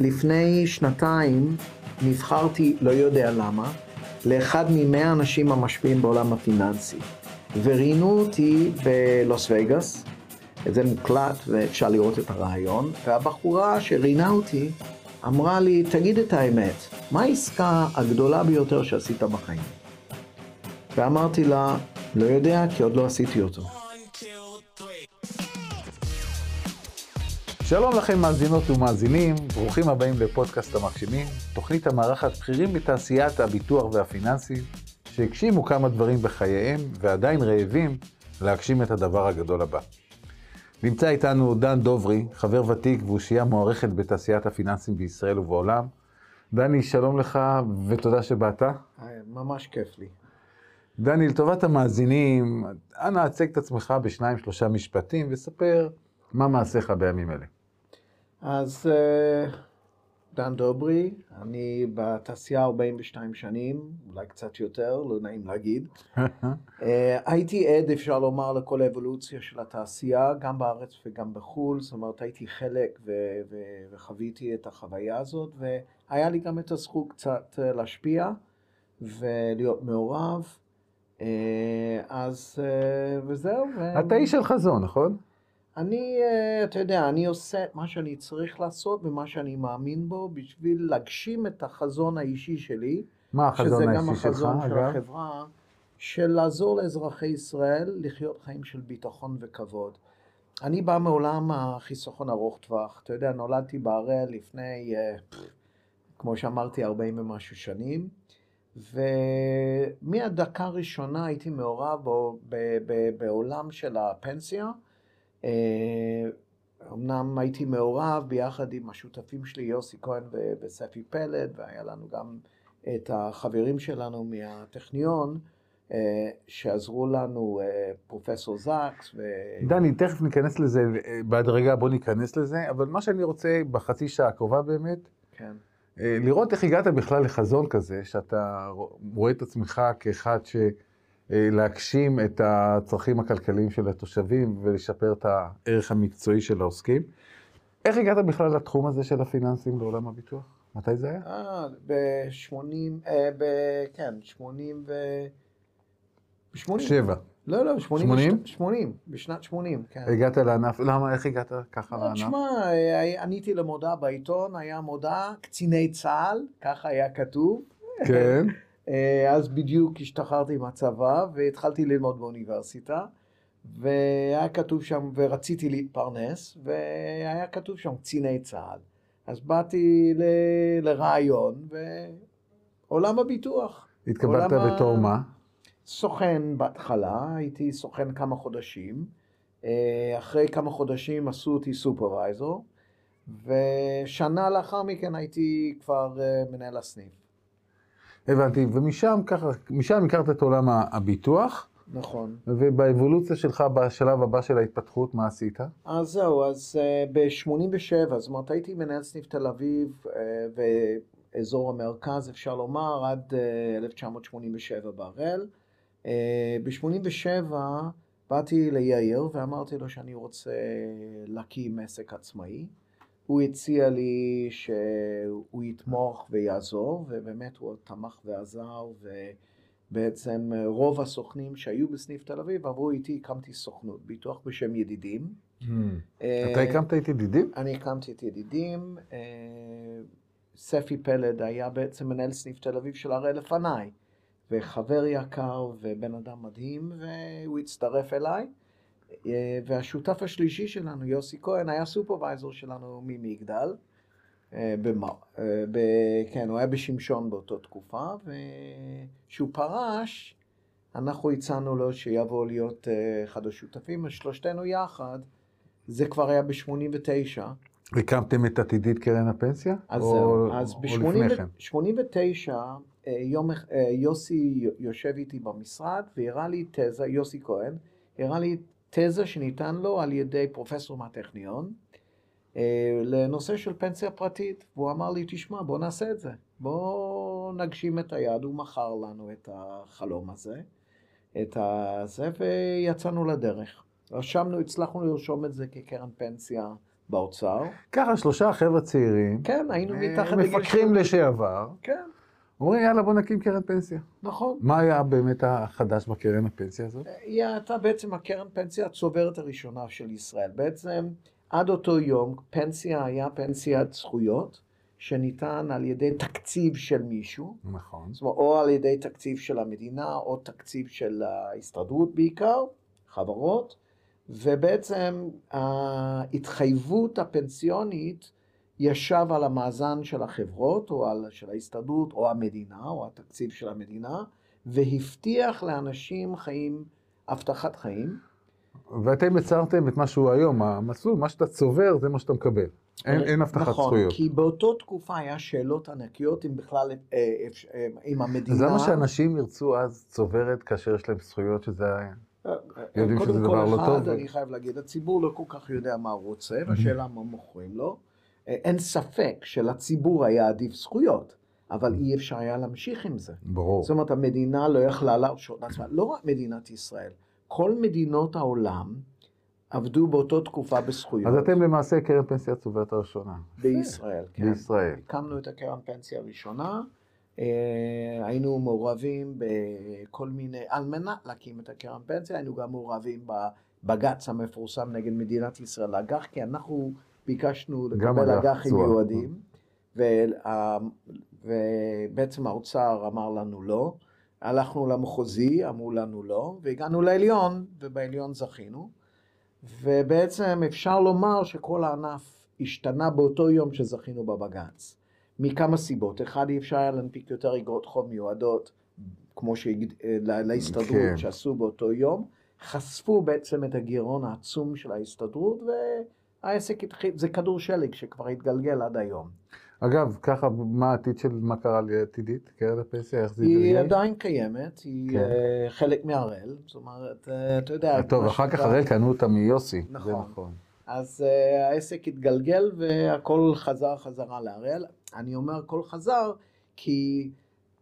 לפני שנתיים נבחרתי, לא יודע למה, לאחד ממאה האנשים המשפיעים בעולם הפיננסי. וראיינו אותי בלוס וגאס, זה מוקלט ואפשר לראות את הרעיון, והבחורה שראיינה אותי אמרה לי, תגיד את האמת, מה העסקה הגדולה ביותר שעשית בחיים? ואמרתי לה, לא יודע, כי עוד לא עשיתי אותו. שלום לכם מאזינות ומאזינים, ברוכים הבאים לפודקאסט המגשימים, תוכנית המארחת בכירים בתעשיית הביטוח והפיננסים, שהגשימו כמה דברים בחייהם ועדיין רעבים להגשים את הדבר הגדול הבא. נמצא איתנו דן דוברי, חבר ותיק ואושייה מוערכת בתעשיית הפיננסים בישראל ובעולם. דני, שלום לך ותודה שבאת. ממש כיף לי. דני, לטובת המאזינים, אנא הצג את עצמך בשניים שלושה משפטים וספר מה מעשיך בימים אלה. אז אה, דן דוברי, אני בתעשייה 42 שנים, אולי קצת יותר, לא נעים להגיד. אה, הייתי עד, אפשר לומר, לכל האבולוציה של התעשייה, גם בארץ וגם בחו"ל, זאת אומרת, הייתי חלק ו- ו- וחוויתי את החוויה הזאת, והיה לי גם את הזכות קצת אה, להשפיע ולהיות מעורב. אז, וזהו. אתה איש של חזון, נכון? אני, אה, אתה יודע, אני עושה את מה שאני צריך לעשות ומה שאני מאמין בו בשביל להגשים את החזון האישי שלי. מה החזון האישי שלך, שזה גם החזון של החברה, של לעזור לאזרחי ישראל לחיות חיים של ביטחון וכבוד. אני בא מעולם החיסכון ארוך טווח. אתה יודע, נולדתי בהראל לפני, אה, כמו שאמרתי, 40 ומשהו שנים. ומהדקה הראשונה הייתי מעורב בעולם של הפנסיה. אה, אמנם הייתי מעורב ביחד עם השותפים שלי, יוסי כהן וספי פלד, והיה לנו גם את החברים שלנו מהטכניון, אה, שעזרו לנו, אה, פרופסור זקס. ו... דני, תכף ניכנס לזה, בהדרגה בוא ניכנס לזה, אבל מה שאני רוצה בחצי שעה הקרובה באמת, כן. לראות איך הגעת בכלל לחזון כזה, שאתה רואה את עצמך כאחד ש... אה, להגשים את הצרכים הכלכליים של התושבים ולשפר את הערך המקצועי של העוסקים. איך הגעת בכלל לתחום הזה של הפיננסים בעולם הביטוח? מתי זה היה? אה, ב-80, אה, ב... כן, 80 ו... ב-80. שבע. לא, לא, 80? 80? 80, בשנת 80, כן. הגעת לענף, למה, איך הגעת ככה לא, לענף? תשמע, אה, עניתי למודעה בעיתון, היה מודעה, קציני צה"ל, ככה היה כתוב. כן. אה, אז בדיוק השתחררתי מהצבא והתחלתי ללמוד באוניברסיטה, והיה כתוב שם, ורציתי להתפרנס, והיה כתוב שם קציני צה"ל. אז באתי ל... לרעיון, ועולם הביטוח. התקבלת בתור מה? סוכן בהתחלה, הייתי סוכן כמה חודשים. אה, אחרי כמה חודשים עשו אותי סופרוויזור, ושנה לאחר מכן הייתי כבר אה, מנהל הסניף. הבנתי, ומשם ככה, משם הכרת את עולם הביטוח. נכון. ובאבולוציה שלך, בשלב הבא של ההתפתחות, מה עשית? אז זהו, אז uh, ב-87, זאת אומרת, הייתי מנהל סניף תל אביב uh, ואזור המרכז, אפשר לומר, עד uh, 1987 בהראל. Uh, ב-87 באתי ליאיר ואמרתי לו שאני רוצה להקים עסק עצמאי. הוא הציע לי שהוא יתמוך ויעזור, ובאמת הוא תמך ועזר, ובעצם רוב הסוכנים שהיו בסניף תל אביב עברו איתי, הקמתי סוכנות ביטוח בשם ידידים. Hmm. אתה הקמת את ידידים? אני הקמתי את ידידים. אה, ספי פלד היה בעצם מנהל סניף תל אביב של הראל לפניי, וחבר יקר ובן אדם מדהים, והוא הצטרף אליי. אה, והשותף השלישי שלנו, יוסי כהן, היה סופרוויזור שלנו ממגדל. אה, אה, כן, הוא היה בשמשון באותה תקופה, וכשהוא פרש, אנחנו הצענו לו שיבוא להיות אחד השותפים, שלושתנו יחד, זה כבר היה ב-89. הקמתם את עתידית קרן הפנסיה? אז זהו, אז ב-89, יום יוסי יושב איתי במשרד והראה לי תזה, יוסי כהן, הראה לי תזה שניתן לו על ידי פרופסור מהטכניון אה, לנושא של פנסיה פרטית, והוא אמר לי, תשמע, בוא נעשה את זה, בוא נגשים את היד, הוא מכר לנו את החלום הזה, את הזה, ויצאנו לדרך. רשמנו, הצלחנו לרשום את זה כקרן פנסיה באוצר. ככה שלושה חבר'ה צעירים, כן, היינו מתחת לגיל... מפקחים. לשעבר, כן, אומרים יאללה בוא נקים קרן פנסיה. נכון. מה היה באמת החדש בקרן הפנסיה הזאת? היא הייתה בעצם הקרן פנסיה הצוברת הראשונה של ישראל. בעצם עד אותו יום פנסיה היה פנסיית זכויות שניתן על ידי תקציב של מישהו, נכון. זאת אומרת או על ידי תקציב של המדינה או תקציב של ההסתדרות בעיקר, חברות, ובעצם ההתחייבות הפנסיונית ישב על המאזן של החברות או על, של ההסתדרות או המדינה או התקציב של המדינה והבטיח לאנשים חיים, הבטחת חיים. ואתם יצרתם את מה שהוא היום, המסלול, מה שאתה צובר זה מה שאתה מקבל. אין, אין הבטחת נכון, זכויות. כי באותו תקופה היה שאלות ענקיות אם בכלל, אה, אה, אם המדינה... אז למה שאנשים ירצו אז צוברת כאשר יש להם זכויות שזה היה... אה, יודעים קודם שזה כל דבר לא אחד, טוב? אני חייב להגיד, הציבור לא כל כך יודע מה הוא רוצה, והשאלה מה מוכרים לו. אה, אין ספק שלציבור היה עדיף זכויות, אבל אי אפשר היה להמשיך עם זה. ברור. זאת אומרת, המדינה לא יכלה להרשות לעצמה, לא רק מדינת ישראל, כל מדינות העולם עבדו באותה תקופה בזכויות. אז אתם למעשה קרן פנסיה צוברת הראשונה. בישראל, כן. בישראל. הקמנו את הקרן פנסיה הראשונה, אה, היינו מעורבים בכל מיני, על מנת להקים את הקרן פנסיה, היינו גם מעורבים בבג"ץ המפורסם נגד מדינת ישראל, אג"ח, כי אנחנו ביקשנו לקבל אג"ח אג"חים. מיועדים, וה- ובעצם האוצר אמר לנו לא, הלכנו למחוזי, אמרו לנו לא, והגענו לעליון, ובעליון זכינו, ובעצם אפשר לומר שכל הענף השתנה באותו יום שזכינו בבג"ץ. מכמה סיבות. אחד, אי אפשר היה להנפיק יותר אגרות חוב מיועדות, כמו לה- להסתדרות, כן. שעשו באותו יום. חשפו בעצם את הגירעון העצום של ההסתדרות, והעסק התחיל, זה כדור שלג שכבר התגלגל עד היום. אגב, ככה, מה העתיד של מה קרה לעתידית, קרן הפנסיה, איך זה היא התגלגל? עדיין קיימת, היא כן. אה, חלק מהראל, זאת אומרת, אה, אתה יודע... טוב, מה אחר כך הראל קנו אותה מיוסי. זה נכון. נכון. אז uh, העסק התגלגל והכל חזר חזרה להראל. אני אומר הכל חזר כי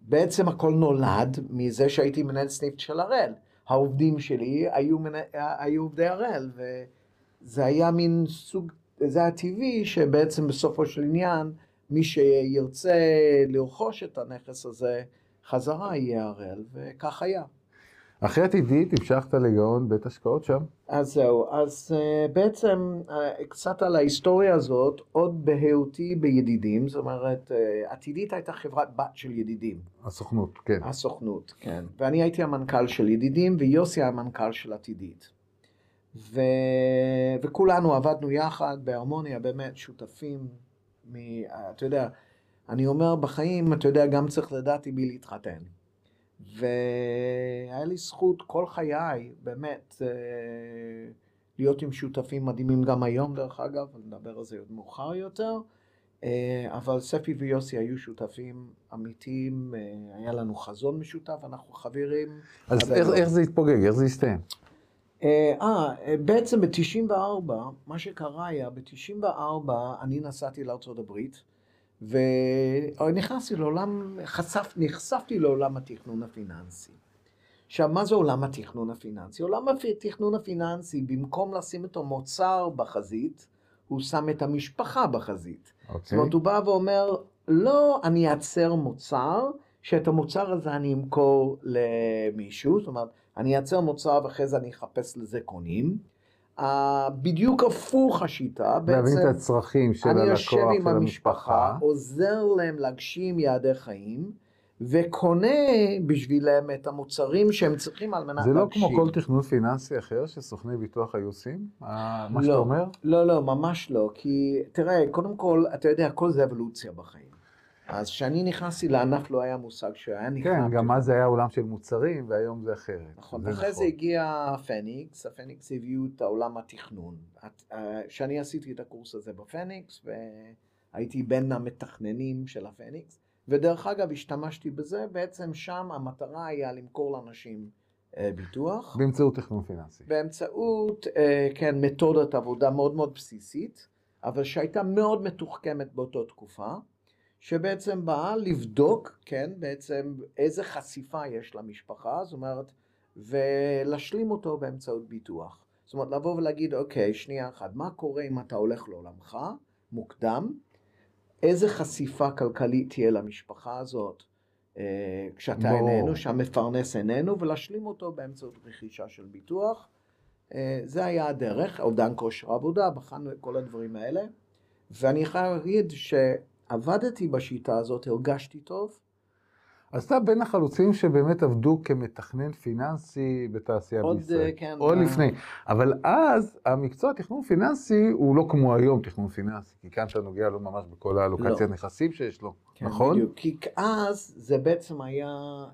בעצם הכל נולד מזה שהייתי מנהל סניף של הראל. העובדים שלי היו, מנה, היו עובדי הראל וזה היה מין סוג, זה היה טבעי שבעצם בסופו של עניין מי שירצה לרכוש את הנכס הזה חזרה יהיה הראל וכך היה. אחרי עתידית המשכת לגאון בית השקעות שם. אז זהו, אז uh, בעצם uh, קצת על ההיסטוריה הזאת, עוד בהיותי בידידים, זאת אומרת, uh, עתידית הייתה חברת בת של ידידים, הסוכנות, כן. הסוכנות, כן. ואני הייתי המנכ"ל של ידידים, ויוסי היה המנכ"ל של עתידית. ו... וכולנו עבדנו יחד בהרמוניה, באמת שותפים, מ... אתה יודע, אני אומר בחיים, אתה יודע, גם צריך לדעת עם מי להתחתן. והיה לי זכות כל חיי, באמת, אה, להיות עם שותפים מדהימים גם היום, דרך אגב, נדבר על זה עוד מאוחר יותר. אה, אבל ספי ויוסי היו שותפים אמיתיים, אה, היה לנו חזון משותף, אנחנו חברים. אז איך. איך זה התפוגג? איך זה הסתיים? אה, אה, בעצם ב-94, מה שקרה היה, ב-94 אני נסעתי הברית, ונכנסתי לעולם, חשף, נחשפתי לעולם התכנון הפיננסי. עכשיו, מה זה עולם התכנון הפיננסי? עולם התכנון הפיננסי, במקום לשים את המוצר בחזית, הוא שם את המשפחה בחזית. זאת אוקיי. אומרת, הוא בא ואומר, לא אני אייצר מוצר, שאת המוצר הזה אני אמכור למישהו, זאת אומרת, אני אייצר מוצר ואחרי זה אני אחפש לזה קונים. Uh, בדיוק הפוך השיטה, להבין בעצם את הצרכים של אני הלקוח, יושב של עם המשפחה, המשפחה. עוזר להם להגשים יעדי חיים, וקונה בשבילם את המוצרים שהם צריכים על מנת זה לא להגשים. כמו כל תכנון פיננסי אחר שסוכני ביטוח היו עושים? אה, מה שאתה לא. אומר? לא, לא, ממש לא. כי תראה, קודם כל, אתה יודע, הכל זה אבולוציה בחיים. אז כשאני נכנסתי לענף לא היה מושג שהיה נכנס. כן, גם אז זה היה עולם של מוצרים, והיום זה אחרת. נכון, ואחרי זה הגיע פניקס, הפניקס הביאו את העולם התכנון. אה, כשאני עשיתי את הקורס הזה בפניקס, והייתי בין המתכננים של הפניקס, ודרך אגב, השתמשתי בזה, בעצם שם המטרה היה למכור לאנשים אה, ביטוח. באמצעות תכנון פיננסי. באמצעות, אה, כן, מתודת עבודה מאוד מאוד בסיסית, אבל שהייתה מאוד מתוחכמת באותה תקופה, שבעצם באה לבדוק, כן, בעצם איזה חשיפה יש למשפחה, זאת אומרת, ולהשלים אותו באמצעות ביטוח. זאת אומרת, לבוא ולהגיד, אוקיי, שנייה אחת, מה קורה אם אתה הולך לעולמך, מוקדם, איזה חשיפה כלכלית תהיה למשפחה הזאת אה, כשאתה ברור. איננו, שהמפרנס איננו, ולהשלים אותו באמצעות רכישה של ביטוח. אה, זה היה הדרך, אובדן כושר עבודה, בחנו את כל הדברים האלה. ואני חייב להגיד שעבדתי בשיטה הזאת, הרגשתי טוב. אז אתה בין החלוצים שבאמת עבדו כמתכנן פיננסי בתעשייה עוד, בישראל. אה, כן, או אה, לפני. אבל אז המקצוע תכנון פיננסי הוא לא כמו היום תכנון פיננסי, כי כאן אתה נוגע לו ממש בכל האלוקציית לא. נכסים שיש לו, כן, נכון? בדיוק. כי אז זה בעצם היה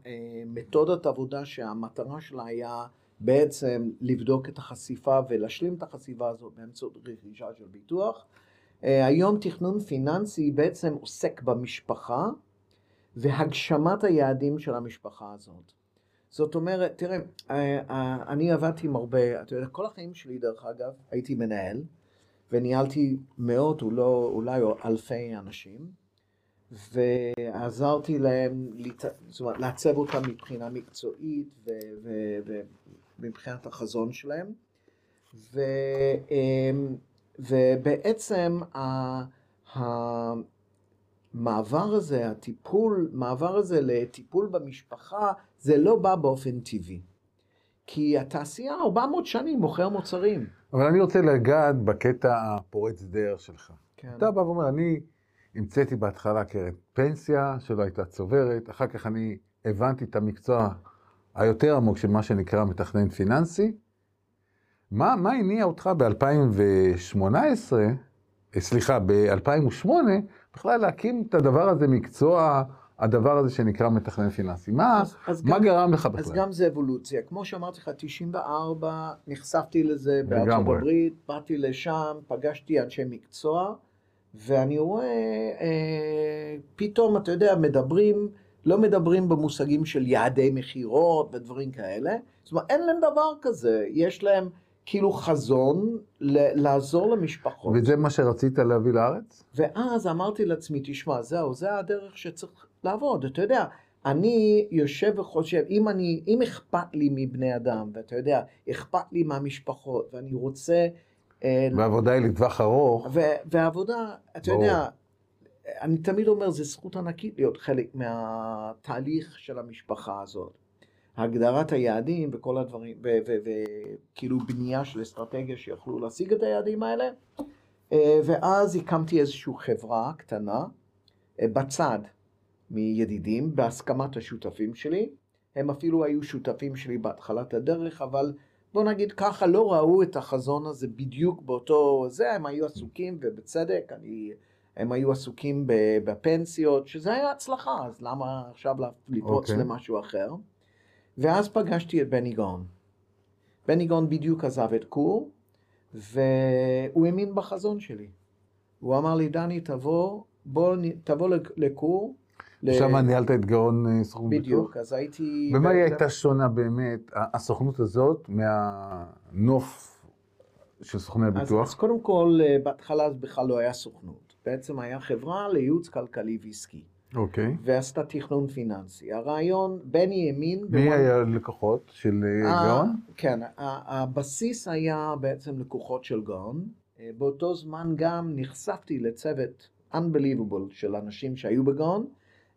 אה, מתודת עבודה שהמטרה שלה היה בעצם לבדוק את החשיפה ולהשלים את החשיפה הזאת באמצעות רכישה של ביטוח. אה, היום תכנון פיננסי בעצם עוסק במשפחה והגשמת היעדים של המשפחה הזאת. זאת אומרת, תראה, אה, אה, אני עבדתי עם הרבה, אתה יודע, כל החיים שלי דרך אגב, הייתי מנהל וניהלתי מאות, אולי, אולי אלפי אנשים. ועזרתי להם. זאת אומרת, לעצב אותם מבחינה מקצועית. ומבחינת החזון שלהם. ו... ובעצם. המעבר הזה, הטיפול, מעבר הזה לטיפול במשפחה, זה לא בא באופן טבעי. כי התעשייה 400 שנים מוכר מוצרים. אבל אני רוצה לגעת בקטע הפורץ דרך שלך. כן. אתה בא ואומר, אני המצאתי בהתחלה קרן פנסיה שלא הייתה צוברת, אחר כך אני הבנתי את המקצוע היותר עמוק של מה שנקרא מתכנן פיננסי. מה, מה הניע אותך ב-2018, סליחה, ב-2008, בכלל להקים את הדבר הזה, מקצוע, הדבר הזה שנקרא מתכנן פיננסי? מה, אז- אז מה גם- גרם לך בכלל? אז גם זה אבולוציה. כמו שאמרתי לך, 94, נחשפתי לזה בארצות. הברית, באתי לשם, פגשתי אנשי מקצוע, ואני רואה, אה, פתאום, אתה יודע, מדברים, לא מדברים במושגים של יעדי מכירות ודברים כאלה. זאת אומרת, אין להם דבר כזה. יש להם כאילו חזון ל- לעזור למשפחות. וזה מה שרצית להביא לארץ? ואז אמרתי לעצמי, תשמע, זהו, זה הדרך שצריך לעבוד. אתה יודע, אני יושב וחושב, אם אני, אם אכפת לי מבני אדם, ואתה יודע, אכפת לי מהמשפחות, ואני רוצה... אה, והעבודה היא לטווח ארוך. ו- והעבודה, אתה ברור. יודע, אני תמיד אומר, זו זכות ענקית להיות חלק מהתהליך של המשפחה הזאת. הגדרת היעדים וכל הדברים, וכאילו בנייה של אסטרטגיה שיוכלו להשיג את היעדים האלה. אה, ואז הקמתי איזושהי חברה קטנה אה, בצד מידידים, בהסכמת השותפים שלי. הם אפילו היו שותפים שלי בהתחלת הדרך, אבל בוא נגיד ככה, לא ראו את החזון הזה בדיוק באותו זה, הם היו עסוקים, ובצדק, אני, הם היו עסוקים בפנסיות, שזה היה הצלחה, אז למה עכשיו לפרוץ אוקיי. למשהו אחר? ואז פגשתי את בני גאון. בני גאון בדיוק עזב את קור, והוא האמין בחזון שלי. הוא אמר לי, דני, תבוא, בוא, תבוא לק- לקור. ל- שם ניהלת את גאון אה, סוכנות ביטוח? בדיוק, אז הייתי... במה היא הייתה שונה באמת, הסוכנות הזאת, מהנוף של סוכני אז, הביטוח? אז קודם כל, אה, בהתחלה אז בכלל לא היה סוכנות. בעצם היה חברה לייעוץ כלכלי ועסקי, אוקיי. ועשתה תכנון פיננסי. הרעיון, בני האמין... מי במון- היה לקוחות של אה, ה- גאון? כן, הבסיס היה בעצם לקוחות של גאון. אה, באותו זמן גם נחשפתי לצוות unbelievable של אנשים שהיו בגאון.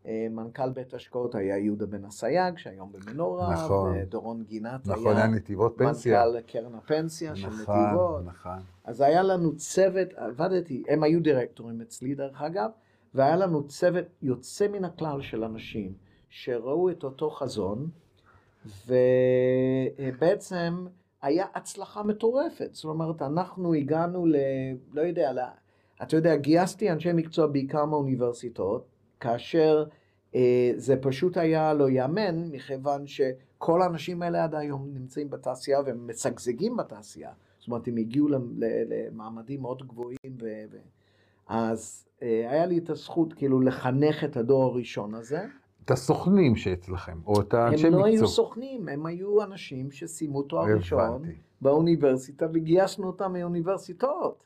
אה, מנכ"ל בית השקעות היה יהודה בן אסייג, שהיום במנורה, נכון. ודורון גינת נכון, היה נתיבות פנסיה. מנכ"ל קרן הפנסיה של נכון, נתיבות. נכון. אז היה לנו צוות, עבדתי, הם היו דירקטורים אצלי דרך אגב, והיה לנו צוות יוצא מן הכלל של אנשים שראו את אותו חזון, ובעצם היה הצלחה מטורפת. זאת אומרת, אנחנו הגענו ל... לא יודע, ל... אתה יודע, גייסתי אנשי מקצוע בעיקר מהאוניברסיטאות, כאשר אה, זה פשוט היה לא ייאמן, מכיוון שכל האנשים האלה עד היום נמצאים בתעשייה והם משגשגים בתעשייה. זאת אומרת, הם הגיעו למעמדים מאוד גבוהים, ו... ו... אז אה, היה לי את הזכות כאילו לחנך את הדור הראשון הזה. את הסוכנים שאצלכם, או את האנשי הם מקצוע. לא היו סוכנים, הם היו אנשים שסיימו תואר ראשון. באוניברסיטה וגייסנו אותם מאוניברסיטאות.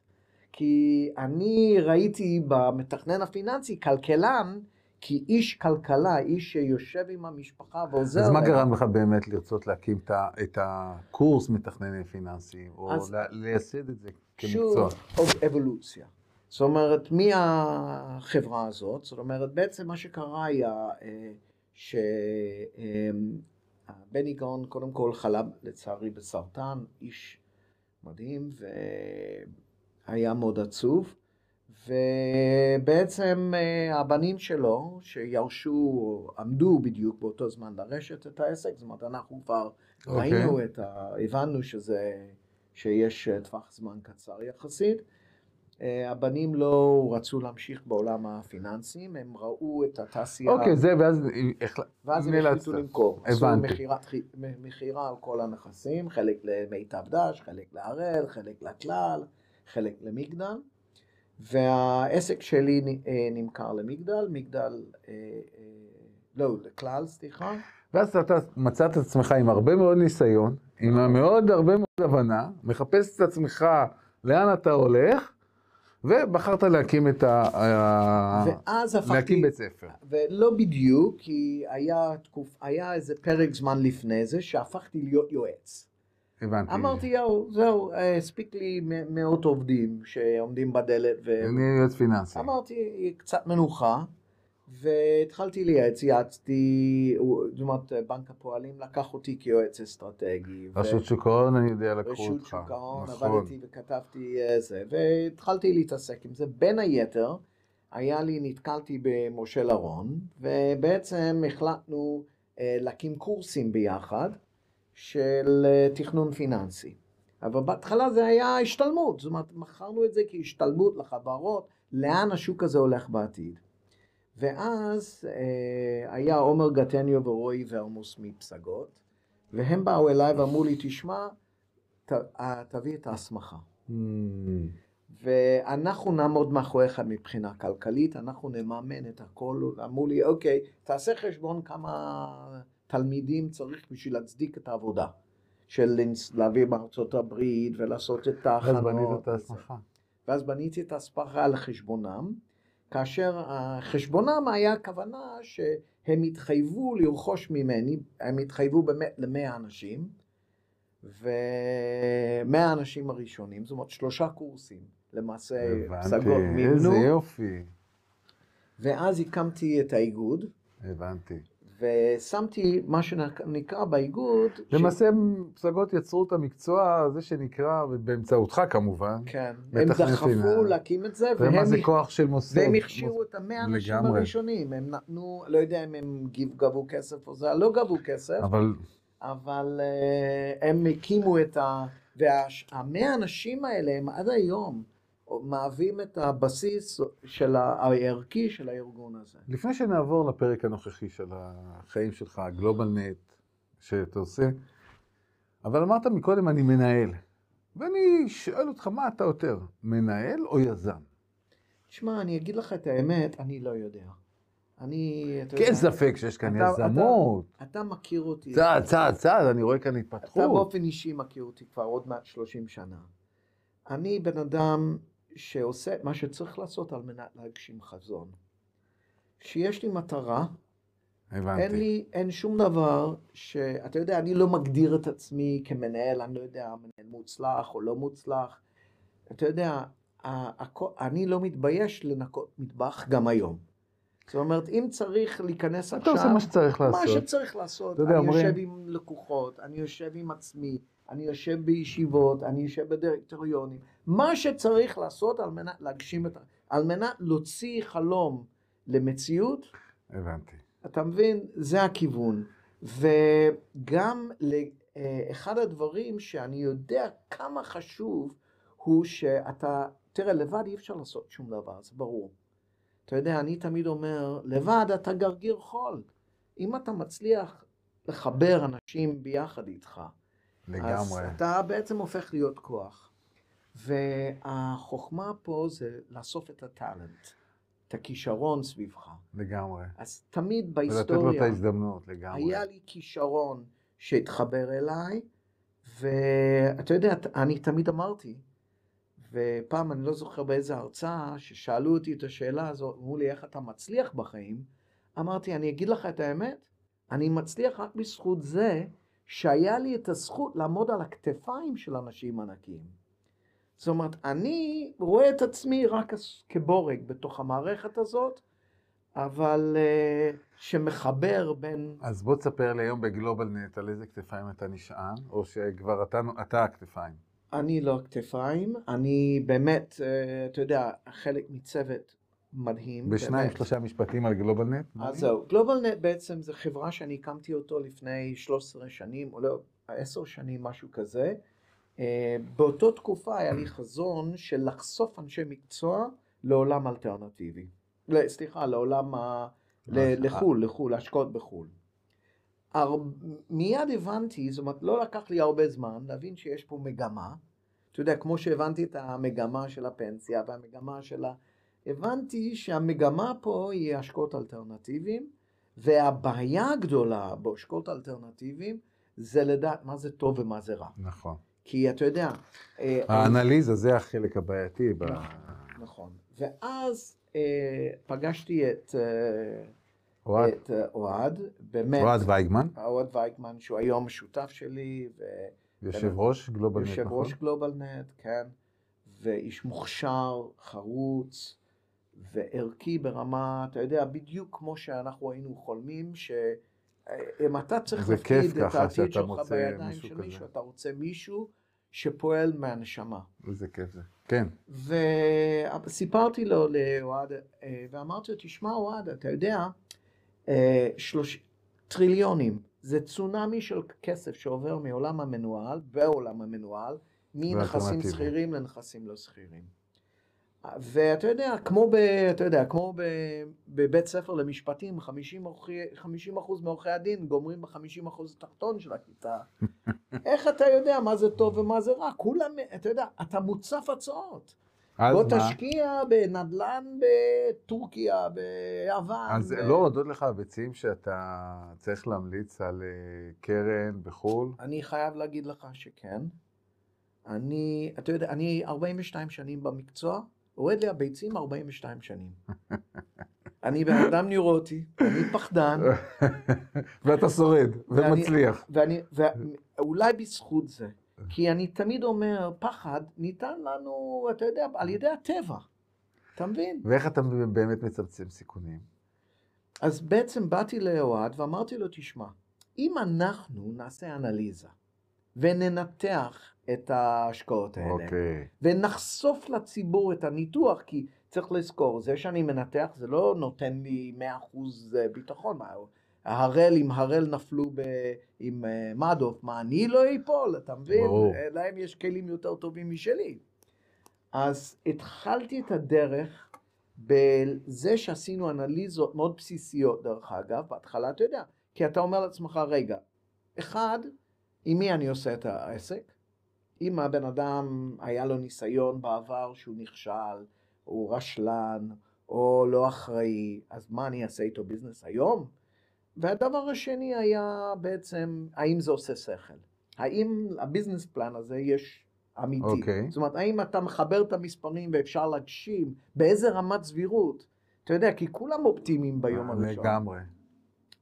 כי אני ראיתי במתכנן הפיננסי כלכלן כי איש כלכלה, איש שיושב עם המשפחה ועוזר אז מה להם, גרם לך באמת לרצות להקים את הקורס מתכננים פיננסיים, או לייסד את זה שוב, כמקצוע? אב- אבולוציה. זאת אומרת, מהחברה הזאת, זאת אומרת, בעצם מה שקרה היה אה, שבני גאון קודם כל חלה לצערי בסרטן, איש מדהים, והיה מאוד עצוב. ובעצם אה, הבנים שלו, שירשו, עמדו בדיוק באותו זמן לרשת את העסק, זאת אומרת, אנחנו כבר אוקיי. ראינו את ה... הבנו שזה, שיש אה, טווח זמן קצר יחסית. אה, הבנים לא רצו להמשיך בעולם הפיננסיים, הם ראו את התעשייה, אוקיי, זה, ואז ואז הם. החליטו למכור. עשו הבנתי. מכירת- מכירה על כל הנכסים, חלק למיטב דש, חלק להראל, חלק לכלל, חלק למגדל. והעסק שלי אה, נמכר למגדל, מגדל, אה, לא, לכלל, סליחה. ואז אתה מצאת את עצמך עם הרבה מאוד ניסיון, עם מאוד הרבה מאוד הבנה, מחפש את עצמך לאן אתה הולך, ובחרת להקים את ה... ואז הפכתי... להקים בית ספר. ולא בדיוק, כי היה, תקופ... היה איזה פרק זמן לפני זה שהפכתי להיות יועץ. הבנתי. אמרתי, יואו, זהו, הספיק לי מאות עובדים שעומדים בדלת, אני יועץ פיננסי. ואמרתי, קצת מנוחה, והתחלתי לייעץ, יעצתי, זאת אומרת, בנק הפועלים לקח אותי כיועץ אסטרטגי. רשות שוק ההון, אני יודע, לקחו אותך. רשות שוק ההון, נכון. עבדתי וכתבתי אה, זה, והתחלתי להתעסק עם זה. בין היתר, היה לי, נתקלתי במשה לרון, ובעצם החלטנו אה, להקים קורסים ביחד של אה, תכנון פיננסי. אבל בהתחלה זה היה השתלמות, זאת אומרת, מכרנו את זה כהשתלמות לחברות, לאן השוק הזה הולך בעתיד. ואז אה, היה עומר גטניו ורועי ורמוס מפסגות, והם באו אליי ואמרו לי, תשמע, ת, אה, תביא את ההסמכה. Mm, ואנחנו נעמוד מאחוריך מבחינה כלכלית, אנחנו נממן את הכל. אמרו לי, אוקיי, תעשה חשבון כמה תלמידים צריך בשביל להצדיק את העבודה. של להביא מארצות הברית ולעשות את ההכנות. אז בנית את. ההסמכה. ואז בניתי את ההספרה על חשבונם, כאשר חשבונם היה הכוונה שהם התחייבו לרכוש ממני, הם התחייבו באמת למאה אנשים, ומאה האנשים הראשונים, זאת אומרת שלושה קורסים, למעשה פסגות הבנתי, איזה מימנו, יופי. ואז הקמתי את האיגוד, הבנתי. ושמתי מה שנקרא באיגוד, ש- למעשה פסגות יצרו את המקצוע הזה שנקרא, באמצעותך כמובן, כן, הם דחפו. להקים את זה, ומה והם זה כוח של מוסד. והם הכשירו את המאה אנשים. הראשונים, הם נתנו, לא יודע אם הם גבו כסף או זה, לא גבו כסף, אבל אבל אה, הם הקימו את ה... והמאה אנשים האלה הם עד היום מהווים את הבסיס של הערכי של הארגון הזה. לפני שנעבור לפרק הנוכחי של החיים שלך, הגלובל נט, שאתה עושה, אבל אמרת מקודם, אני מנהל. ואני שואל אותך, מה אתה יותר, מנהל או יזם? תשמע, אני אגיד לך את האמת, אני לא יודע. אני, אתה כי אין יודע, ספק שיש כאן אתה- יזמות. אתה מכיר אותי, צעד, צעד, צעד, אני רואה כאן אתה התפתחות. באופן אישי מכיר אותי כבר עוד מעט 30 שנה. אני בן אדם שעושה מה שצריך לעשות על מנת להגשים חזון. שיש לי מטרה, אין הבנתי. לי, אין שום דבר שאתה יודע, אני לא מגדיר את עצמי כמנהל, אני לא יודע, מנהל מוצלח או לא מוצלח. אתה יודע, אני לא מתבייש לנקות מטבח גם היום. זאת אומרת, אם צריך להיכנס אתה עכשיו... עושה מה שצריך מה לעשות. שצריך לעשות. אתה אני אומרים- יושב עם לקוחות, אני יושב עם עצמי, אני יושב בישיבות, אני יושב בדירקטוריונים. מה שצריך לעשות על מנת להגשים את ה... על מנת להוציא חלום למציאות, הבנתי. אתה מבין? זה הכיוון. וגם אה, אחד הדברים שאני יודע כמה חשוב הוא שאתה, תראה, לבד אי אפשר לעשות שום דבר, זה ברור. אתה יודע, אני תמיד אומר, לבד אתה גרגיר חול. אם אתה מצליח לחבר אנשים ביחד איתך, אז לגמרי. אתה בעצם הופך להיות כוח. והחוכמה פה זה לאסוף את הטאלנט, את הכישרון סביבך. לגמרי. אז תמיד ולתת לו את בהיסטוריה ההזדמנות, לגמרי. היה לי כישרון שהתחבר אליי, ואתה יודע, אני תמיד אמרתי, ופעם אני לא זוכר באיזה הרצאה, ששאלו אותי את השאלה הזו, אמרו לי, איך אתה מצליח בחיים? אמרתי, אני אגיד לך את האמת, אני מצליח רק בזכות זה שהיה לי את הזכות לעמוד על הכתפיים של אנשים ענקיים. זאת אומרת, אני רואה את עצמי רק כבורג בתוך המערכת הזאת, אבל uh, שמחבר בין... אז בוא תספר לי היום בגלובל נט על איזה כתפיים אתה נשען, או שכבר אתה, אתה הכתפיים. אני לא הכתפיים, אני באמת, uh, אתה יודע, חלק מצוות מדהים. בשניים, באמת. שלושה משפטים על גלובל נט? אז זהו, גלובל נט בעצם זה חברה שאני הקמתי אותו לפני 13 שנים, או לא, 10 שנים, משהו כזה. Uh, באותו תקופה היה לי חזון של לחשוף אנשי מקצוע לעולם אלטרנטיבי. סליחה, לעולם ה... לחו"ל, לחו"ל, השקעות בחו"ל. הר... מיד הבנתי, זאת אומרת, לא לקח לי הרבה זמן להבין שיש פה מגמה. אתה יודע, כמו שהבנתי את המגמה של הפנסיה והמגמה של ה... הבנתי שהמגמה פה היא השקעות אלטרנטיביים, והבעיה הגדולה בהשקעות אלטרנטיביים זה לדעת מה זה טוב ומה זה רע. נכון. כי אתה יודע... אה, האנליזה זה החלק הבעייתי. נכון, נכון. ואז אה, פגשתי את אה, אוהד, את אוהד, באמת. אוהד וייגמן. אוהד וייגמן, שהוא היום שותף שלי. ו... יושב ראש גלובל נט, נכון? יושב ראש גלובל נט, כן. ואיש מוכשר, חרוץ וערכי ברמה, אתה יודע, בדיוק כמו שאנחנו היינו חולמים, שאם אתה צריך להפקיד את העתיד שלך בידיים של מישהו, אתה רוצה מישהו שפועל מהנשמה. איזה כיף זה. כן. וסיפרתי לו לאוהד, אה, ואמרתי לו, תשמע אוהד, אתה יודע, אה, שלוש... טריליונים, זה צונאמי של כסף שעובר מעולם המנוהל ועולם המנוהל, מנכסים שכירים לנכסים לא שכירים. ואתה יודע, כמו, ב, אתה יודע, כמו ב, בבית ספר למשפטים, 50 אחוז מעורכי הדין גומרים ב-50 אחוז התחתון של הכיתה. איך אתה יודע מה זה טוב ומה זה רע? כולם, אתה יודע, אתה מוצף הצעות. בוא מה? תשקיע בנדל"ן בטורקיה, ביוון. אז ב... לא הודות לך ביצים שאתה צריך להמליץ על אה, קרן בחו"ל? אני חייב להגיד לך שכן. אני, אתה יודע, אני 42 שנים במקצוע. יורד לי הביצים 42 שנים. אני בן אדם נוירוטי, אני פחדן. ואתה שורד, ומצליח. ואני, ואולי בזכות זה, כי אני תמיד אומר, פחד ניתן לנו, אתה יודע, על ידי הטבע. אתה מבין? ואיך אתה באמת מצמצם סיכונים? אז בעצם באתי לאוהד ואמרתי לו, תשמע, אם אנחנו נעשה אנליזה וננתח את ההשקעות האלה. אוקיי. ונחשוף לציבור את הניתוח, כי צריך לזכור, זה שאני מנתח זה לא נותן לי 100% אה, ביטחון. הראל עם הראל נפלו ב, עם uh, מדוף, מה אני לא איפול, אתה מבין? ברור. להם יש כלים יותר טובים משלי. אז התחלתי את הדרך בזה שעשינו אנליזות מאוד בסיסיות, דרך אגב, בהתחלה אתה יודע, כי אתה אומר לעצמך, רגע, אחד, עם מי אני עושה את העסק? אם הבן אדם היה לו ניסיון בעבר שהוא נכשל, הוא רשלן, או לא אחראי, אז מה אני אעשה איתו ביזנס היום? והדבר השני היה בעצם, האם זה עושה שכל? האם הביזנס פלן הזה יש אמיתי? Okay. אוקיי. זאת אומרת, האם אתה מחבר את המספרים ואפשר להגשים? באיזה רמת סבירות? אתה יודע, כי כולם אופטימיים ביום הראשון. לגמרי.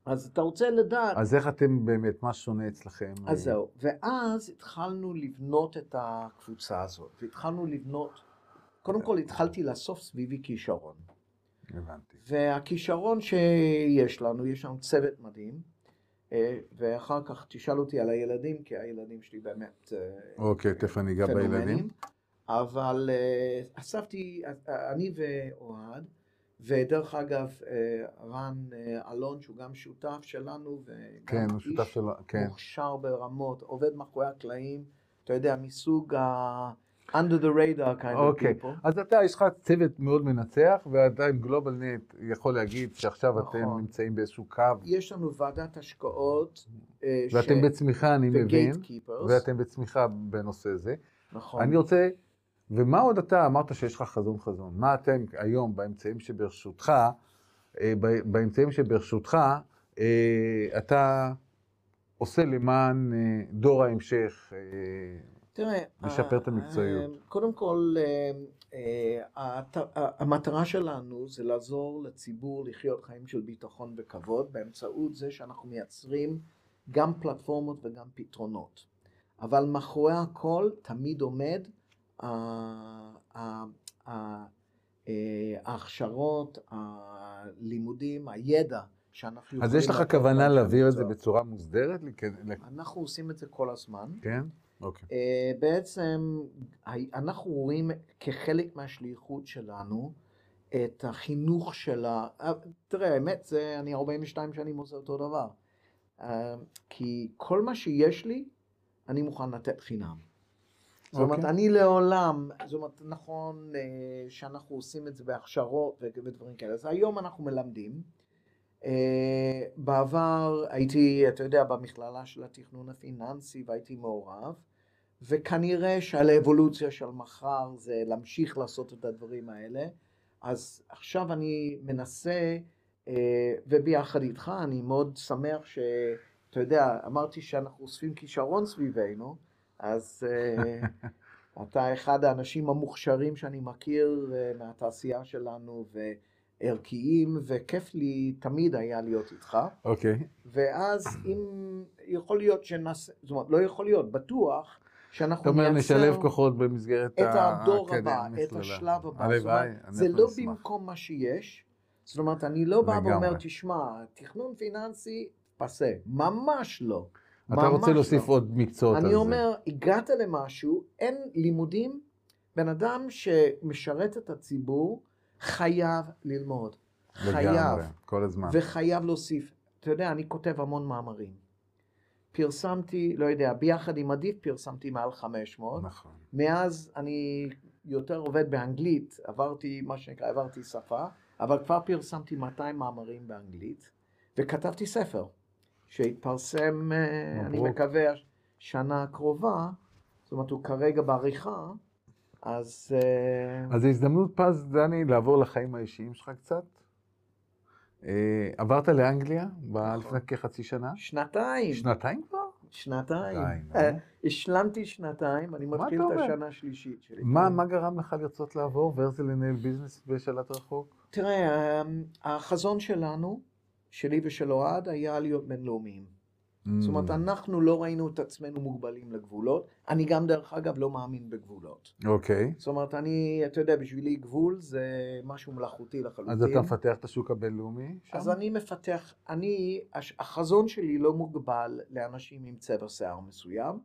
אז אתה רוצה לדעת... אז איך אתם באמת, מה שונה אצלכם? אז זהו, ואז התחלנו לבנות את הקבוצה הזאת, והתחלנו לבנות, קודם כל התחלתי לאסוף סביבי כישרון. הבנתי. והכישרון שיש לנו, יש לנו צוות מדהים, אה, ואחר כך תשאל אותי על הילדים, כי הילדים שלי באמת... אה, אוקיי, תכף אני אגע בילדים. אבל אה, אספתי, אני ואוהד, ודרך אגב, אה, רן אה, אלון, שהוא גם שותף שלנו, וגם כן, הוא שותף שלנו, כן. מוכשר ברמות, עובד מאחורי הקלעים, אתה יודע, מסוג ה... under the radar kind okay. of אוקיי. people. אז אתה, יש לך צוות מאוד מנצח, ואתה עם גלובל נט יכול להגיד שעכשיו נכון. אתם נמצאים באיזשהו קו. יש לנו ועדת השקעות. אה, ואתם ש... בצמיחה, אני מבין. ואתם בצמיחה בנושא זה. נכון. אני רוצה ומה עוד אתה, אמרת שיש לך חזון חזון, מה אתם היום באמצעים שברשותך, אה, באמצעים שברשותך, אה, אתה עושה למען אה, דור ההמשך, תראה, לשפר את המקצועיות. קודם כל, המטרה שלנו זה לעזור לציבור לחיות חיים של ביטחון וכבוד באמצעות זה שאנחנו מייצרים גם פלטפורמות וגם פתרונות. אבל מאחורי הכל תמיד עומד ההכשרות, הלימודים, הידע שאנחנו יכולים... אז יש לך כוונה להעביר את זה. בצורה מוסדרת? אנחנו עושים את זה כל הזמן. כן? אוקיי. אה, בעצם אנחנו רואים כחלק מהשליחות שלנו את החינוך של ה... אה, תראה, האמת זה, אני 42 שנים עושה אותו דבר. אה, כי כל מה שיש לי, אני מוכן לתת חינם. זאת אומרת, אוקיי. אני לעולם, זאת אומרת, נכון אה, שאנחנו עושים את זה בהכשרות ודברים כאלה, אז היום אנחנו מלמדים. אה, בעבר הייתי, אתה יודע, במכללה של התכנון הפיננסי והייתי מעורב, וכנראה שעל האבולוציה של מחר זה להמשיך לעשות את הדברים האלה. אז עכשיו אני מנסה, אה, וביחד איתך, אני מאוד שמח ש... אתה יודע, אמרתי שאנחנו אוספים כישרון סביבנו, אז אה, אתה אחד האנשים המוכשרים שאני מכיר אה, מהתעשייה שלנו, וערכיים, וכיף לי תמיד היה להיות איתך. אוקיי. ואז אם יכול להיות שנעשה, זאת אומרת, לא יכול להיות, בטוח שאנחנו אתה אומר, נייצר נשלב כוחות במסגרת את הדור הבא, את. השלב הבא. הלוואי, זה לא לשמח. במקום מה שיש. זאת אומרת, אני לא בא ואומר. תשמע, תכנון פיננסי, פסה. ממש לא. אתה רוצה להוסיף לא. עוד מקצועות על אני זה. אומר, הגעת למשהו, אין לימודים, בן אדם שמשרת את הציבור חייב ללמוד. חייב. לגמרי, כל הזמן. וחייב להוסיף. אתה יודע, אני כותב המון מאמרים. פרסמתי, לא יודע, ביחד עם עדיף פרסמתי מעל 500. נכון. מאז אני יותר עובד באנגלית, עברתי, מה שנקרא, עברתי שפה, אבל כבר פרסמתי 200 מאמרים באנגלית, וכתבתי ספר, שהתפרסם, אה, אני. מקווה, שנה הקרובה, זאת אומרת, הוא כרגע בעריכה, אז... אה, אז זו הזדמנות פז, דני, לעבור לחיים האישיים שלך קצת. אה, עברת לאנגליה נכון. לפני כחצי שנה? שנתיים. שנתיים כבר? שנתיים. השלמתי שנתיים, אני מתחיל את? השנה השלישית שלי. מה, כן. מה גרם לך לרצות לעבור ואיך זה לנהל ביזנס בשלט רחוק? תראה, החזון שלנו, שלי ושל אוהד, היה להיות בינלאומיים. זאת אומרת, Mm, אנחנו לא ראינו את עצמנו מוגבלים לגבולות. אני גם, דרך אגב, לא מאמין בגבולות. אוקיי. זאת אומרת, אני, אתה יודע, בשבילי גבול זה משהו מלאכותי לחלוטין. אז אתה מפתח את השוק הבינלאומי שם? אז אני מפתח, אני, הש- החזון שלי לא מוגבל לאנשים עם צבע שיער מסוים,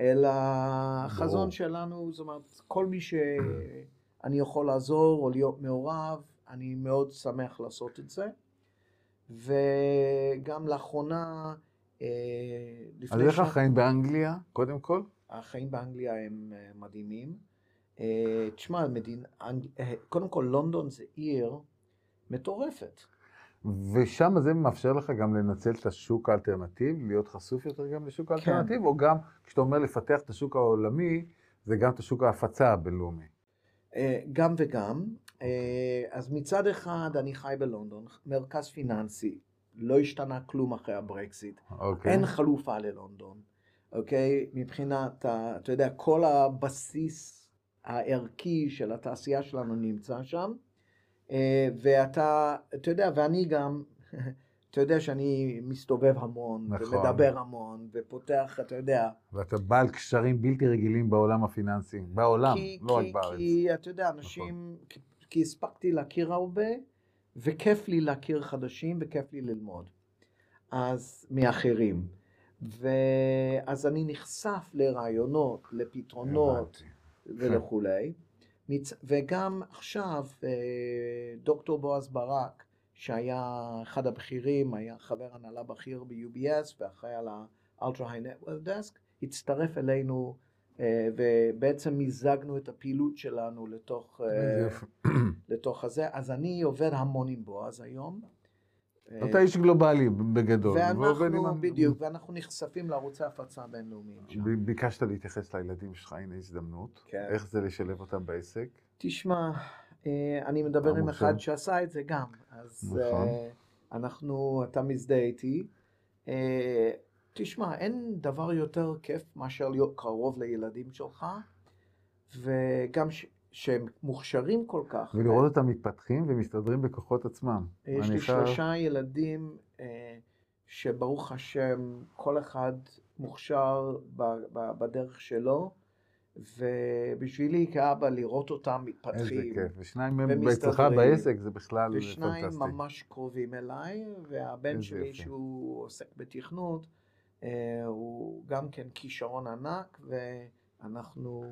אלא החזון. שלנו, זאת אומרת, כל מי שאני יכול לעזור או להיות מעורב, אני מאוד שמח לעשות את זה. וגם לאחרונה, אה, אז לפני איך שנה- החיים באנגליה, קודם כל? החיים באנגליה הם אה, מדהימים. אה, תשמע, אה, קודם כל לונדון זה עיר מטורפת. ושם זה מאפשר לך גם לנצל את השוק האלטרנטיבי, להיות חשוף יותר גם לשוק האלטרנטיבי, או גם, כשאתה אומר לפתח את השוק העולמי, זה גם את השוק ההפצה הבינלאומי. גם וגם. אה, אז מצד אחד אני חי בלונדון, מרכז פיננסי, לא השתנה כלום אחרי הברקסיט, אוקיי. אין חלופה ללונדון, אוקיי? מבחינת, ה- אתה יודע, כל הבסיס הערכי של התעשייה שלנו נמצא שם, אה, ואתה, אתה יודע, ואני גם, אתה יודע שאני מסתובב המון, נכון. ומדבר המון, ופותח, אתה יודע, ואתה בעל קשרים בלתי רגילים בעולם הפיננסי, בעולם, כי, לא רק כי, בארץ. כי אתה יודע, אנשים, כי, כי הספקתי להכיר הרבה, וכיף לי להכיר חדשים, וכיף לי ללמוד. אז מאחרים. ואז אני נחשף לרעיונות, לפתרונות. ולכולי. מצ... וגם עכשיו אה, דוקטור בועז ברק, שהיה אחד הבכירים, היה חבר הנהלה בכיר ב-UBS ואחראי על ה-Ultra High Network Desk, הצטרף אלינו ובעצם מיזגנו את הפעילות שלנו לתוך, אה. לתוך הזה. אז אני עובד המון עם בועז היום. אה, אתה איש גלובלי בגדול. ואנחנו, בדיוק, ואנחנו נחשפים לערוצי הפצה בינלאומיים שם. ביקשת להתייחס לילדים שלך, הנה הזדמנות. כן. איך זה לשלב אותם בעסק? תשמע, אה, אני מדבר עם אחד? שעשה את זה גם, אז נכון. אה, אנחנו, אתה מזדהה איתי. אה, תשמע, אין דבר יותר כיף מאשר להיות קרוב לילדים שלך, וגם ש- שהם מוכשרים כל כך. ולראות אותם מתפתחים ומסתדרים בכוחות עצמם. יש לי חייב- שלושה ילדים אה, שברוך השם, כל אחד מוכשר ב- ב- בדרך שלו, ובשבילי כאבא לראות אותם איזה מתפתחים. כיף. ושניים מהם ומסתדרים. אצלך בעסק זה בכלל ושניים פנטסטי. ממש קרובים אליי, והבן איזה שלי יופי. שהוא עוסק בתכנות, אה, הוא גם כן כישרון ענק, ואנחנו...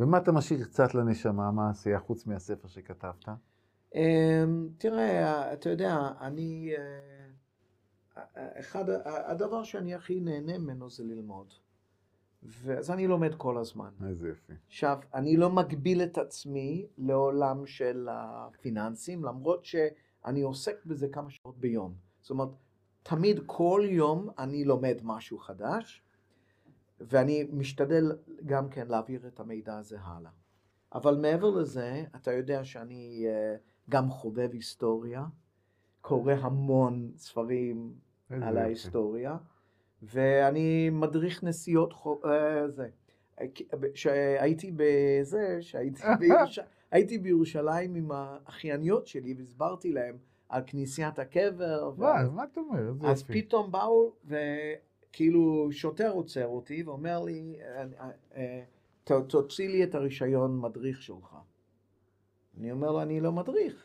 ומה אתה משאיר קצת לנשמה, מה העשייה חוץ מהספר שכתבת? אמ, תראה, אתה יודע, אני... אה, אחד, הדבר שאני הכי נהנה ממנו זה ללמוד. ואז אני לומד כל הזמן. איזה יופי. עכשיו, אני לא מגביל את עצמי לעולם של הפיננסים, למרות שאני עוסק בזה כמה שעות ביום. זאת אומרת, תמיד כל יום אני לומד משהו חדש, ואני משתדל גם כן להעביר את המידע הזה הלאה. אבל מעבר לזה, אתה יודע שאני אה, גם חובב היסטוריה, קורא המון ספרים על. ההיסטוריה, ואני מדריך נסיעות, חו- אה, זה. שהייתי בזה, שהייתי בירוש... הייתי בירושלים עם האחייניות שלי והסברתי להם על כנסיית הקבר. ואז- מה אתה אומר? איזה אז יופי. פתאום באו, וכאילו שוטר עוצר אותי ואומר לי, אה, אה, "ת- תוציא לי את הרישיון מדריך שלך. אני אומר לו, אני לא מדריך.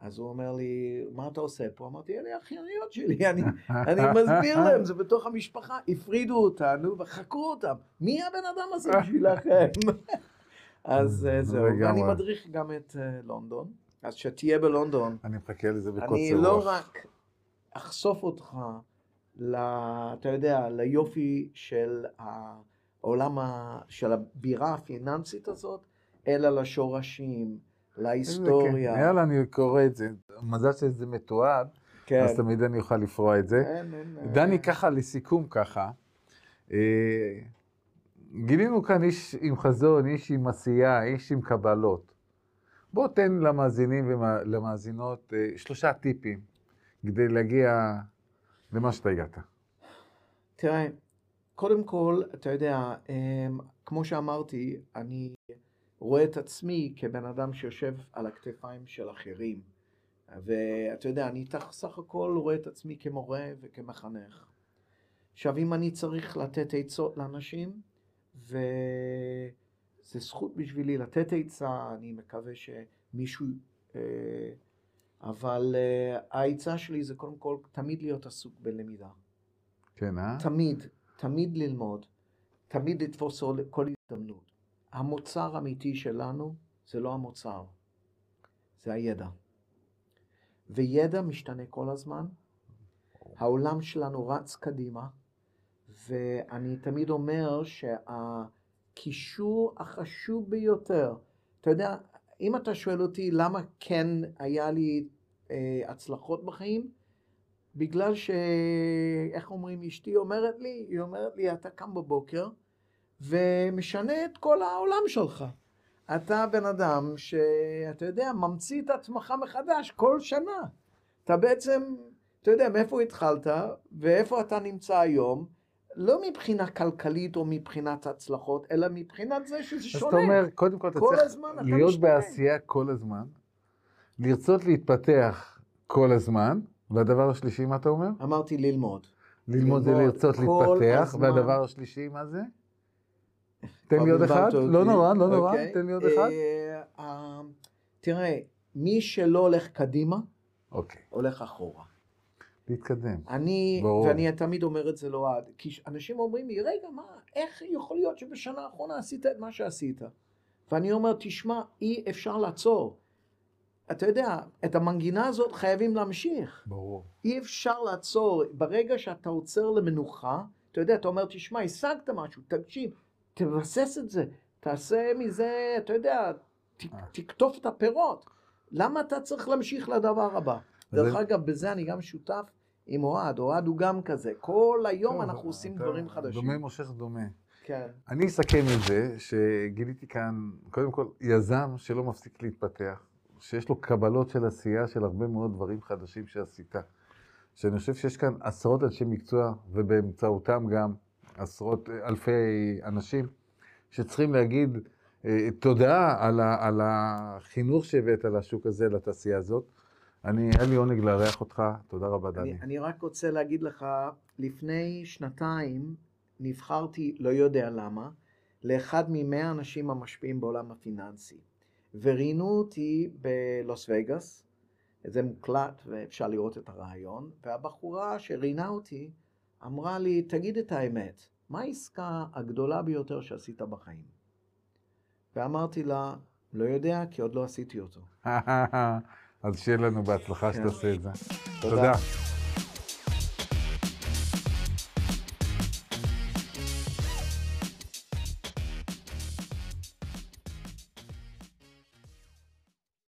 אז הוא אומר לי, מה אתה עושה פה? אמרתי, אלה האחייניות שלי, אני, אני מסביר להם, זה בתוך המשפחה. הפרידו אותנו וחקרו אותם. מי הבן אדם הזה בשבילכם? אז אה, זהו. ואני מדריך גם את לונדון. אז שתהיה בלונדון, אני מחכה לזה בקוצר אני רוח. לא רק אחשוף אותך, ל, אתה יודע, ליופי של העולם, ה, של הבירה הפיננסית הזאת, אלא לשורשים, להיסטוריה. כיף. יאללה, אני קורא את זה. מזל שזה מתועד, כן. אז תמיד אני אוכל לפרוע את זה. אין, אין, אין. דני, ככה לסיכום ככה, אה, גילינו כאן איש עם חזון, איש עם עשייה, איש עם קבלות. בוא תן למאזינים ולמאזינות אה, שלושה טיפים כדי להגיע למה שאתה הגעת. תראה, קודם כל, אתה יודע, אמ, כמו שאמרתי, אני רואה את עצמי כבן אדם שיושב על הכתפיים של אחרים. ואתה יודע, אני תח- סך הכל רואה את עצמי כמורה וכמחנך. עכשיו, אם אני צריך לתת עצות לאנשים, וזו זכות בשבילי לתת עצה, אני מקווה שמישהו... אה, אבל אה, העצה שלי זה קודם כל תמיד להיות עסוק בלמידה. כן, אה? תמיד, תמיד ללמוד, תמיד לתפוס כל- הזדמנות. המוצר האמיתי שלנו זה לא המוצר, זה הידע. וידע משתנה כל הזמן, העולם שלנו רץ קדימה, ואני תמיד אומר שהקישור החשוב ביותר, אתה יודע, אם אתה שואל אותי למה כן היה לי אה, הצלחות בחיים, בגלל ש... איך אומרים, אשתי אומרת לי, היא אומרת לי, אתה קם בבוקר ומשנה את כל העולם שלך. אתה בן אדם שאתה יודע, ממציא את עצמך מחדש כל שנה. אתה בעצם, אתה יודע, מאיפה התחלת ואיפה אתה נמצא היום, לא מבחינה כלכלית או מבחינת הצלחות, אלא מבחינת זה שזה אז שונה. אתה אומר, קודם כל אתה צריך להיות משתנה. בעשייה כל הזמן, לרצות להתפתח כל הזמן, והדבר השלישי, מה אתה אומר? אמרתי ללמוד. ללמוד זה לרצות להתפתח, הזמן. והדבר השלישי, מה זה? תן כבר לי עוד אחד, אותי. לא נורא, לא נורא, אוקיי. תן לי עוד אחד. אה, אה, תראה, מי שלא הולך קדימה, אוקיי, הולך אחורה. להתקדם. אני, ברור. ואני תמיד אומר את זה לאוהד, כי ש- אנשים אומרים לי, רגע, מה, איך יכול להיות שבשנה האחרונה עשית את מה שעשית? ואני אומר, תשמע, אי אפשר לעצור. אתה יודע, את המנגינה הזאת חייבים להמשיך. ברור. אי אפשר לעצור. ברגע שאתה עוצר למנוחה, אתה יודע, אתה אומר, תשמע, השגת משהו, תקשיב, תבסס את זה, תעשה מזה, אתה יודע, ת, אה. תקטוף את הפירות. למה אתה צריך להמשיך לדבר הבא? דרך אגב, בזה אני גם שותף עם אוהד, אוהד הוא גם כזה. כל היום טוב, אנחנו עושים דברים חדשים. דומה מושך דומה. כן. אני אסכם את זה, שגיליתי כאן, קודם כל, יזם שלא מפסיק להתפתח, שיש לו קבלות של עשייה של הרבה מאוד דברים חדשים שעשית. שאני חושב שיש כאן עשרות אנשי מקצוע, ובאמצעותם גם עשרות אלפי אנשים, שצריכים להגיד אה, תודה על, ה, על החינוך שהבאת לשוק הזה, לתעשייה הזאת. אני, היה לי עונג לארח אותך, תודה רבה, דני. אני, אני רק רוצה להגיד לך, לפני שנתיים נבחרתי, לא יודע למה, לאחד ממאה האנשים המשפיעים בעולם הפיננסי. וראיינו אותי בלוס וגאס, זה מוקלט ואפשר לראות את הרעיון, והבחורה שראיינה אותי אמרה לי, תגיד את האמת, מה העסקה הגדולה ביותר שעשית בחיים? ואמרתי לה, לא יודע, כי עוד לא עשיתי אותו. אז שיהיה לנו בהצלחה שתעשה את זה. תודה. תודה.